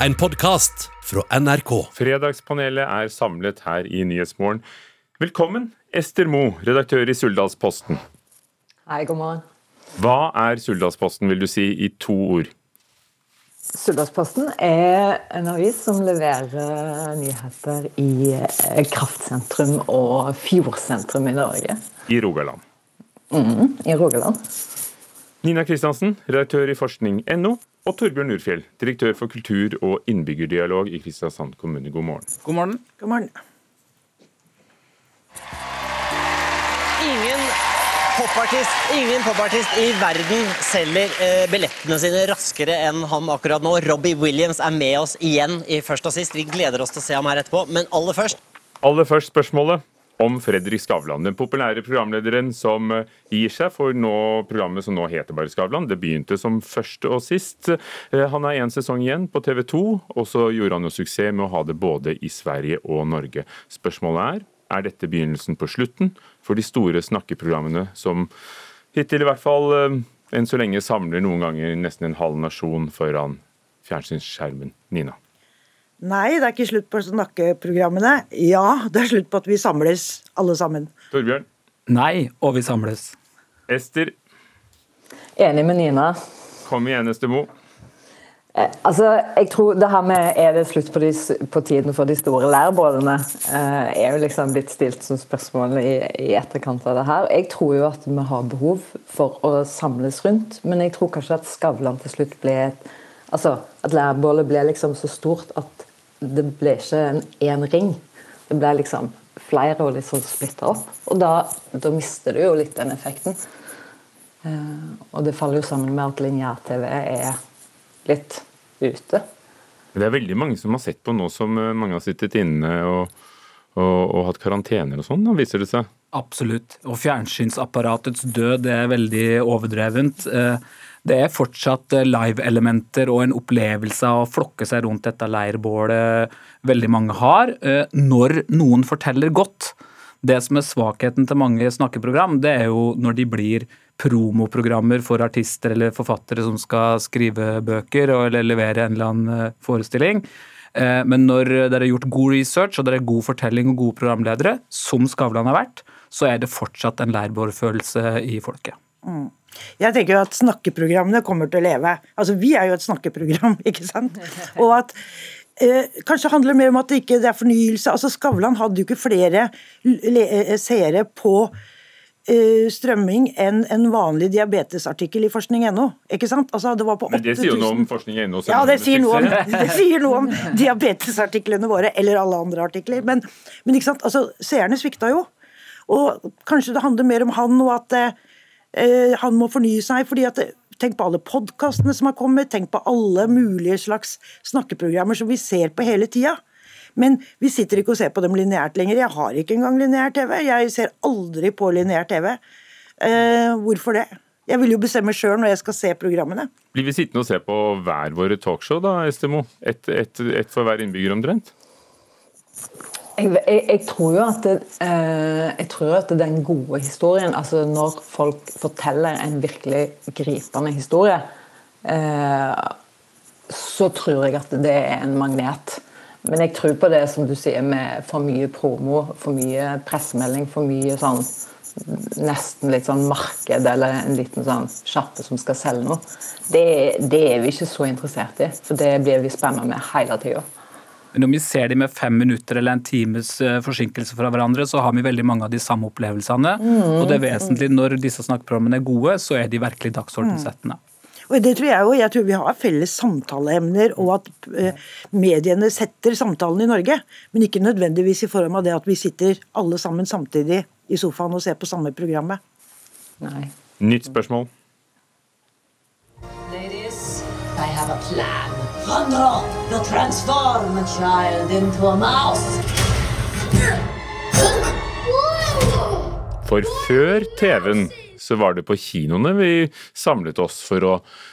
en podkast fra NRK. Fredagspanelet er samlet her i Nyhetsmorgen. Velkommen, Ester Mo, redaktør i Suldalsposten. Hei, god morgen. Hva er Suldalsposten, vil du si, i to ord? Suldalsposten er en avis som leverer nyheter i eh, kraftsentrum og fjordsentrum i Norge. I Rogaland. Mm, I Rogaland. Nina Kristiansen, redaktør i forskning.no, og Torbjørn Urfjell, direktør for kultur- og innbyggerdialog i Kristiansand kommune. God morgen. God morgen. God morgen. Ingen popartist, ingen popartist i verden selger eh, billettene sine raskere enn ham akkurat nå. Robbie Williams er med oss igjen i Først og sist. Vi gleder oss til å se ham her etterpå. Men aller først Aller først spørsmålet om Fredrik Skavlan, den populære programlederen som eh, gir seg for nå, programmet som nå heter bare Skavlan. Det begynte som første og sist. Eh, Han har én sesong igjen på TV 2, og så gjorde han jo suksess med å ha det både i Sverige og Norge. Spørsmålet er er dette begynnelsen på slutten for de store snakkeprogrammene som hittil i hvert fall eh, enn så lenge samler noen ganger nesten en halv nasjon foran fjernsynsskjermen. Nina. Nei, det er ikke slutt på snakkeprogrammene. Ja, det er slutt på at vi samles alle sammen. Torbjørn. Nei, og vi samles. Ester. Enig med Nina. Kom igjen, Ester Mo. Eh, altså, jeg tror det her med Er det slutt på, de, på tiden for de store lærbålene? Eh, er jo liksom blitt stilt som spørsmål i, i, etterkant av det her. Jeg tror jo at vi har behov for å samles rundt, men jeg tror kanskje at Skavlan til slutt ble et Altså, at lærbålet ble liksom så stort at det ble ikke en én ring. Det ble liksom flere og litt sånn splitta opp. Og da, da mister du jo litt den effekten. Eh, og det faller jo sammen med at lineær-TV er litt ute. Det er veldig mange som har sett på nå som eh, mange har sittet inne og, og, og hatt karantener og sånn, viser det seg. Absolutt. Og fjernsynsapparatets død det er veldig overdrevent. Eh, Det er fortsatt eh, live-elementer og en opplevelse av å flokke seg rundt dette leirbålet veldig mange har, eh, når noen forteller godt. Det som er svakheten til mange snakkeprogram, det er jo når de blir promoprogrammer for artister eller forfattere som skal skrive bøker eller levere en eller annen eh, forestilling. Men når dere har gjort god research og dere er god fortelling og gode programledere, som Skavlan har vært, så er det fortsatt en leirbårfølelse i folket. Jeg tenker jo at snakkeprogrammene kommer til å leve. Altså, Vi er jo et snakkeprogram, ikke sant? Og at eh, Kanskje handler det mer om at det ikke det er fornyelse. Altså, Skavlan hadde jo ikke flere eh, seere på eh, strømming enn en vanlig diabetesartikkel i forskning.no. Ikke sant? Altså, det var på Men det sier jo noe om 8000 forskning.no. Ja, det sier, noe om, det sier noe om diabetesartiklene våre, eller alle andre artikler. Men, men ikke sant, altså, seerne svikta jo. Og kanskje det handler mer om han, og at eh, han må fornye seg. fordi at det, Tenk på alle podkastene som har kommet, tenk på alle mulige slags snakkeprogrammer som vi ser på hele tida. Men vi sitter ikke og ser på dem lineært lenger. Jeg har ikke engang lineær TV. Jeg ser aldri på lineær TV. Eh, hvorfor det? Jeg vil jo bestemme sjøl når jeg skal se programmene. Blir vi sittende og se på hver våre talkshow da, Estemo? Ett et, et for hver innbygger omtrent? Jeg, jeg, jeg tror jo at, det, eh, jeg tror at den gode historien, altså når folk forteller en virkelig gripende historie, eh, så tror jeg at det er en magnet. Men jeg tror på det som du sier med for mye promo, for mye pressemelding, for mye sånn nesten litt sånn marked eller en liten sånn sjappe som skal selge noe. Det, det er vi ikke så interessert i, for det blir vi spennende med hele tida. Men om vi ser de med fem minutter eller en times eh, forsinkelse fra hverandre, så har vi veldig mange av de samme opplevelsene. Og det er vesentlig når disse snakkeprogrammene er gode, så er de virkelig dagsordensettende. Og det tror jeg jo. Jeg tror vi har felles samtaleemner, og at eh, mediene setter samtalen i Norge. Men ikke nødvendigvis i form av det at vi sitter alle sammen samtidig i sofaen og ser på samme programmet. Nei. Nytt spørsmål. Ladies, I have a plan. Randra, the transform a child into a mouse. For før TV-en så var det på kinoene vi samlet oss for å,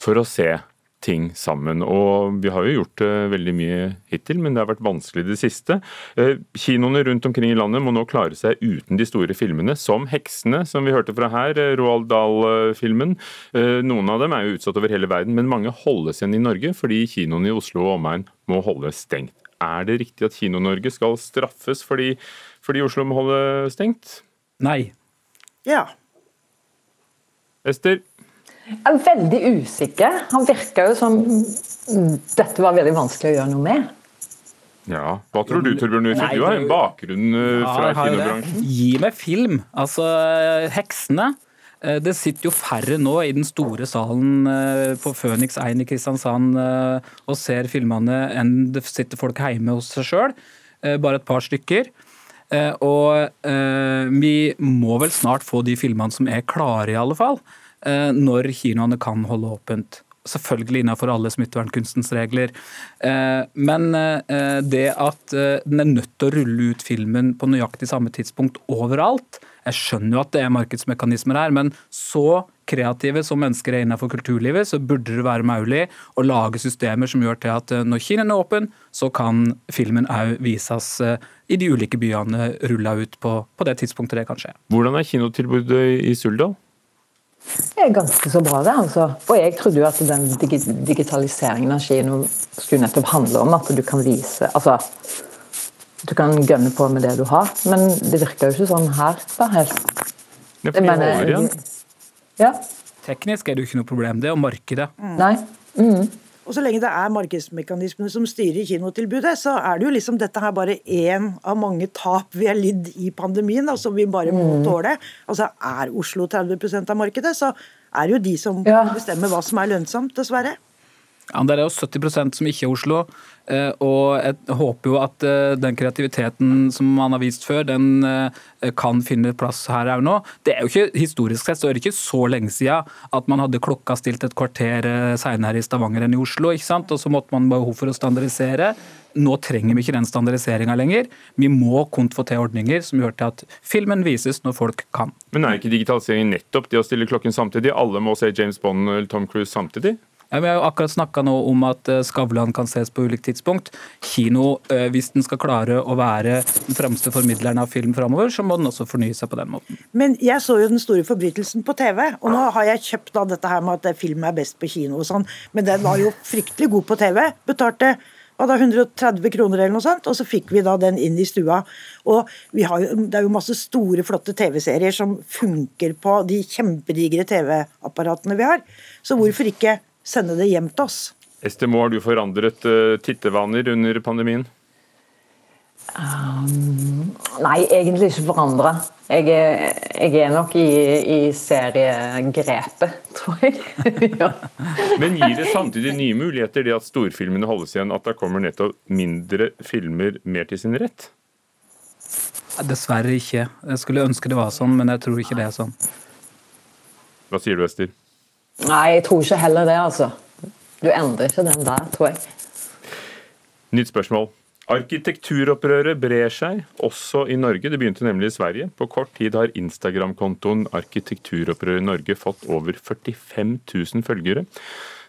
for å se ting sammen. Og vi har jo gjort det veldig mye hittil, men det har vært vanskelig i det siste. Eh, kinoene rundt omkring i landet må nå klare seg uten de store filmene, som 'Heksene', som vi hørte fra her, eh, Roald Dahl-filmen. Eh, noen av dem er jo utsatt over hele verden, men mange holdes igjen i Norge fordi kinoene i Oslo og omegn må holde stengt. Er det riktig at Kino-Norge skal straffes fordi, fordi Oslo må holde stengt? Nei. Ja. Ester? Jeg er veldig usikker. Han virka jo som dette var veldig vanskelig å gjøre noe med. Ja, Hva tror du, Torbjørn Huset? Du har en bakgrunn eh, Ja, fra kinobransjen. Gi meg film. Altså, Heksene. eh, Det sitter jo færre nå i den store salen eh, på Phoenix 1 i Kristiansand og ser filmene enn det sitter folk hjemme hos seg sjøl. Bare et par stykker. Eh, Og vi må vel snart få de filmene som er klare, i alle fall. Eh, Når kinoene kan holde åpent. Selvfølgelig innenfor alle smittevernkunstens regler. Eh, Men eh, det at den er nødt til å rulle ut filmen på nøyaktig samme tidspunkt overalt Jeg skjønner jo at det er markedsmekanismer her, men så kreative som mennesker er innenfor kulturlivet, så burde det være mulig å lage systemer som gjør til at når kinoen er åpen, så kan filmen òg vises i de ulike byene rulla ut på, på det tidspunktet det kan skje. Hvordan er kinotilbudet i Suldal? Det er ganske så bra, det. altså. Og jeg trodde jo at den digi digitaliseringen av kino skulle nettopp handle om at du kan vise Altså, du kan gønne på med det du har, men det virker jo ikke sånn her. da helt. Ja, for mener- igjen. Ja. Teknisk er det jo ikke noe problem, det er å markedet. Nei. Og så lenge det er markedsmekanismene som styrer kinotilbudet, så er det jo liksom dette her bare én av mange tap vi har lidd i pandemien, og som vi bare må tåle. Altså er Oslo 30% av markedet, så er det jo de som bestemmer hva som er lønnsomt, dessverre. Ja, Det er jo 70% som ikke er Oslo. eh, Og jeg håper jo at eh, den kreativiteten som man har vist før, den eh, kan finne plass her òg nå. Det er jo ikke Historisk sett så er det ikke så lenge siden at man hadde klokka stilt et kvarter seinere i Stavanger enn i Oslo. ikke sant? Og så måtte man behov for å standardisere. Nå trenger vi ikke den standardiseringa lenger. Vi må kun få til ordninger som gjør til at filmen vises når folk kan. Men er ikke digitalisering nettopp det å stille klokken samtidig? Alle må se James Bond eller Tom Cruise samtidig? Vi har jo akkurat snakka om at eh, Skavlan kan ses på ulikt tidspunkt. Kino, eh, hvis den skal klare å være den fremste formidleren av film framover, så må den også fornye seg på den måten. Men jeg så jo Den store forbrytelsen på TV, og nå har jeg kjøpt da dette her med at eh, film er best på kino og sånn, men den var jo fryktelig god på TV. Betalte var da, 130 kroner eller noe sånt, og så fikk vi da den inn i stua. Og har det er jo masse store, flotte TV-serier som funker på de kjempedigre TV-apparatene vi har. Så hvorfor ikke sende det hjem til oss? Estemo, har du forandret eh, tittevaner under pandemien? Nei, egentlig ikke forandra. Jeg, jeg er nok i, i seriegrepet, tror jeg. ja. Men gir det samtidig nye muligheter, det at storfilmene holdes igjen, at det kommer nettopp mindre filmer mer til sin rett? Dessverre ikke. Jeg skulle ønske det var sånn, men jeg tror ikke det er sånn. Hva sier du, Ester? Nei, jeg tror ikke heller det, altså. Du endrer ikke den der, tror jeg. Nytt spørsmål. Arkitekturopprøret brer seg, også i Norge. Det begynte nemlig i Sverige. På kort tid har Instagram-kontoen Arkitekturopprøret Norge fått over 45 000 følgere.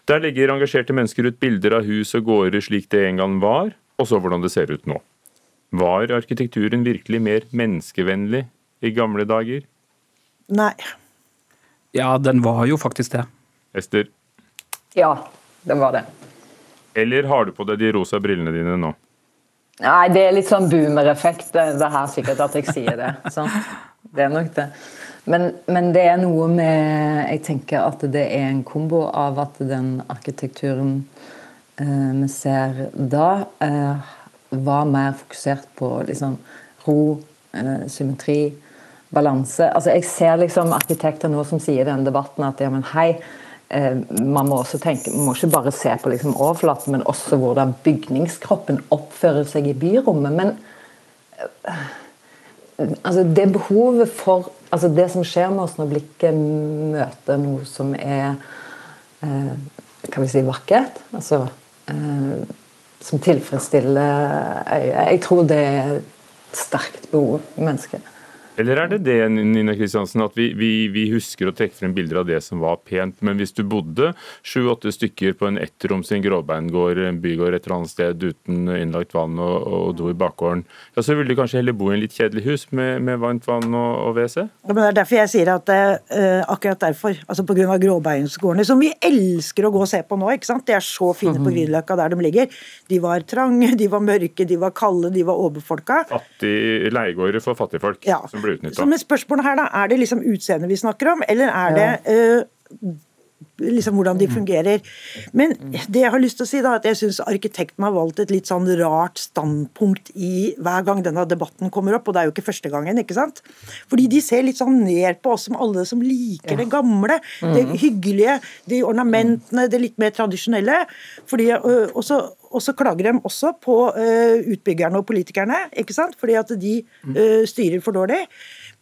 Der legger engasjerte mennesker ut bilder av hus og gårder slik det en gang var, og så hvordan det ser ut nå. Var arkitekturen virkelig mer menneskevennlig i gamle dager? Nei. Ja, den var jo faktisk det. Ester, Ja, det var det. eller har du på deg de rosa brillene dine nå? Nei, det er litt sånn boomer-effekt, det, det her sikkert at jeg sier det. Sant? Det er nok det. Men, men det er noe med Jeg tenker at det er en kombo av at den arkitekturen eh, vi ser da, eh, var mer fokusert på liksom ro, eh, symmetri, balanse. Altså, jeg ser liksom arkitekter nå som sier i denne debatten at ja, men hei, man må også tenke, man må ikke bare se på liksom overflaten, men også hvordan bygningskroppen oppfører seg i byrommet. Men eh, altså det behovet for altså Det som skjer med oss når blikket møter noe som er eh, kan vi si vakkert, altså eh, som tilfredsstiller øyet Jeg tror det er et sterkt behov i mennesket. Eller er det det, Nina Kristiansen, at vi, vi, vi husker å trekke frem bilder av det som var pent, men hvis du bodde sju-åtte stykker på en ettroms i en gråbeingård, en bygård et eller annet sted uten innlagt vann og, og do i bakgården, ja, så ville du kanskje heller bo i en litt kjedelig hus med, med varmt vann og, og WC? Ja, men det er derfor jeg sier at uh, akkurat derfor, altså pga. gråbeinsgårdene, som vi elsker å gå og se på nå, ikke sant? de er så fine på Grünerløkka der de ligger, de var trange, de var mørke, de var kalde, de var overfolka. Fattig leiegårder for fattigfolk Ja. som blir utnytta. Så med spørsmålet her da, Er det liksom utseendet vi snakker om, eller er det uh, liksom hvordan de fungerer? Men det jeg har lyst til å si da, at jeg syns arkitekten har valgt et litt sånn rart standpunkt i hver gang denne debatten kommer opp, og det er jo ikke første gangen. ikke sant? Fordi de ser litt sånn ned på oss som alle som liker det gamle, det hyggelige, de ornamentene, det litt mer tradisjonelle. Fordi, øh, og så og så klager de også på øh, utbyggerne og politikerne, ikke sant? fordi at de øh, styrer for dårlig.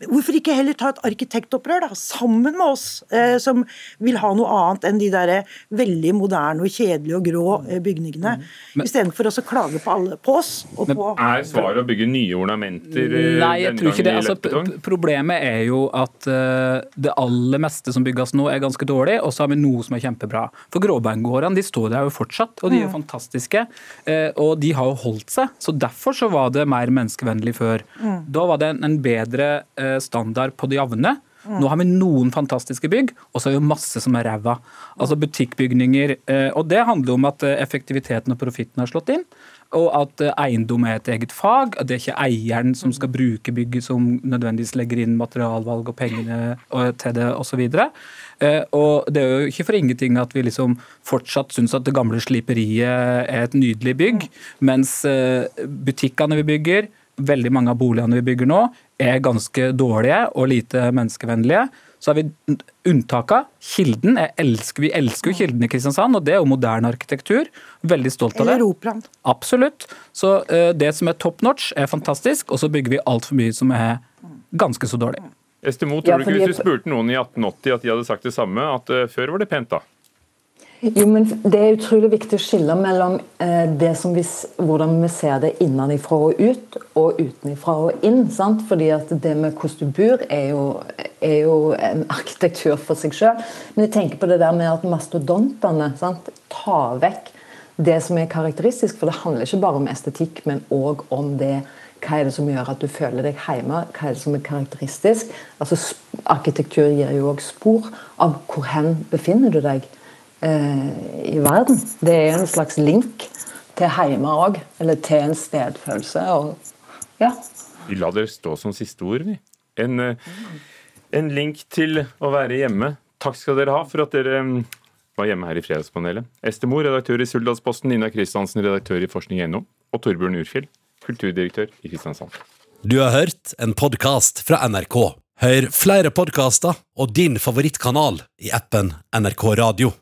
Men Hvorfor ikke heller ta et arkitektopprør da, sammen med oss, eh, som vil ha noe annet enn de der veldig moderne og kjedelige og grå eh, bygningene, istedenfor å klage på, alle, på oss og på Er svaret å bygge nye ornamenter eh, Nei, jeg tror ikke det. Altså, problemet er jo at uh, det aller meste som bygges nå, er ganske dårlig, og så har vi noe som er kjempebra. For gråbeingårdene de står der jo fortsatt, og de er jo fantastiske. Uh, og de har jo holdt seg. Så derfor så var det mer menneskevennlig før. Da var det en, en bedre eh, standard på det jevne. Nå har vi noen fantastiske bygg, og så er det masse som er ræva. Altså butikkbygninger. eh, Og det handler om at eh, effektiviteten og profitten har slått inn. Og at eh, eiendom er et eget fag. At det er ikke eieren som skal bruke bygget som nødvendigvis legger inn materialvalg og pengene til det osv. Og det er jo ikke for ingenting at vi liksom fortsatt syns at det gamle sliperiet er et nydelig bygg, mens eh, butikkene vi bygger, veldig mange av boligene vi bygger nå, er ganske dårlige og lite menneskevennlige. Så har vi unntaket. Kilden. Jeg elsker, vi elsker jo Kilden i Kristiansand, og det er jo moderne arkitektur. Veldig stolt av det. Eller operaen. Absolutt. Så eh, det som er top notch, er fantastisk, og så bygger vi altfor mye som er ganske så dårlig. Estimo, Ja, tror du ikke hvis du spurte noen i 1880 at de hadde sagt det samme, at eh, før var det pent da? Jo, men Det er utrolig viktig å skille mellom eh, det som vi, hvordan vi ser det innenfra og ut, og utenfra og inn. sant? Fordi at det med hvordan du bor, er jo, er jo en arkitektur for seg selv. Men jeg tenker på det der med at mastodontene sant? tar vekk det som er karakteristisk. For det handler ikke bare om estetikk, men òg om det hva er det som gjør at du føler deg hjemme? Hva er det som er karakteristisk? Altså, Arkitektur gir jo òg spor av hvor hen befinner du deg i verden. Det er en slags link til hjemme òg, eller til en stedfølelse. Og, ja. Vi lar det stå som siste ord, vi. En, eh, en link til å være hjemme. Takk skal dere ha for at dere mm, var hjemme her i Fredagspanelet. Estemo, redaktør i Suldalsposten, Nina Kristiansen, redaktør i Forskning.no, og Torbjørn Urfjell, kulturdirektør i Kristiansand. Du har hørt en podkast fra NRK. Hør flere podkaster og din favorittkanal i appen NRK Radio.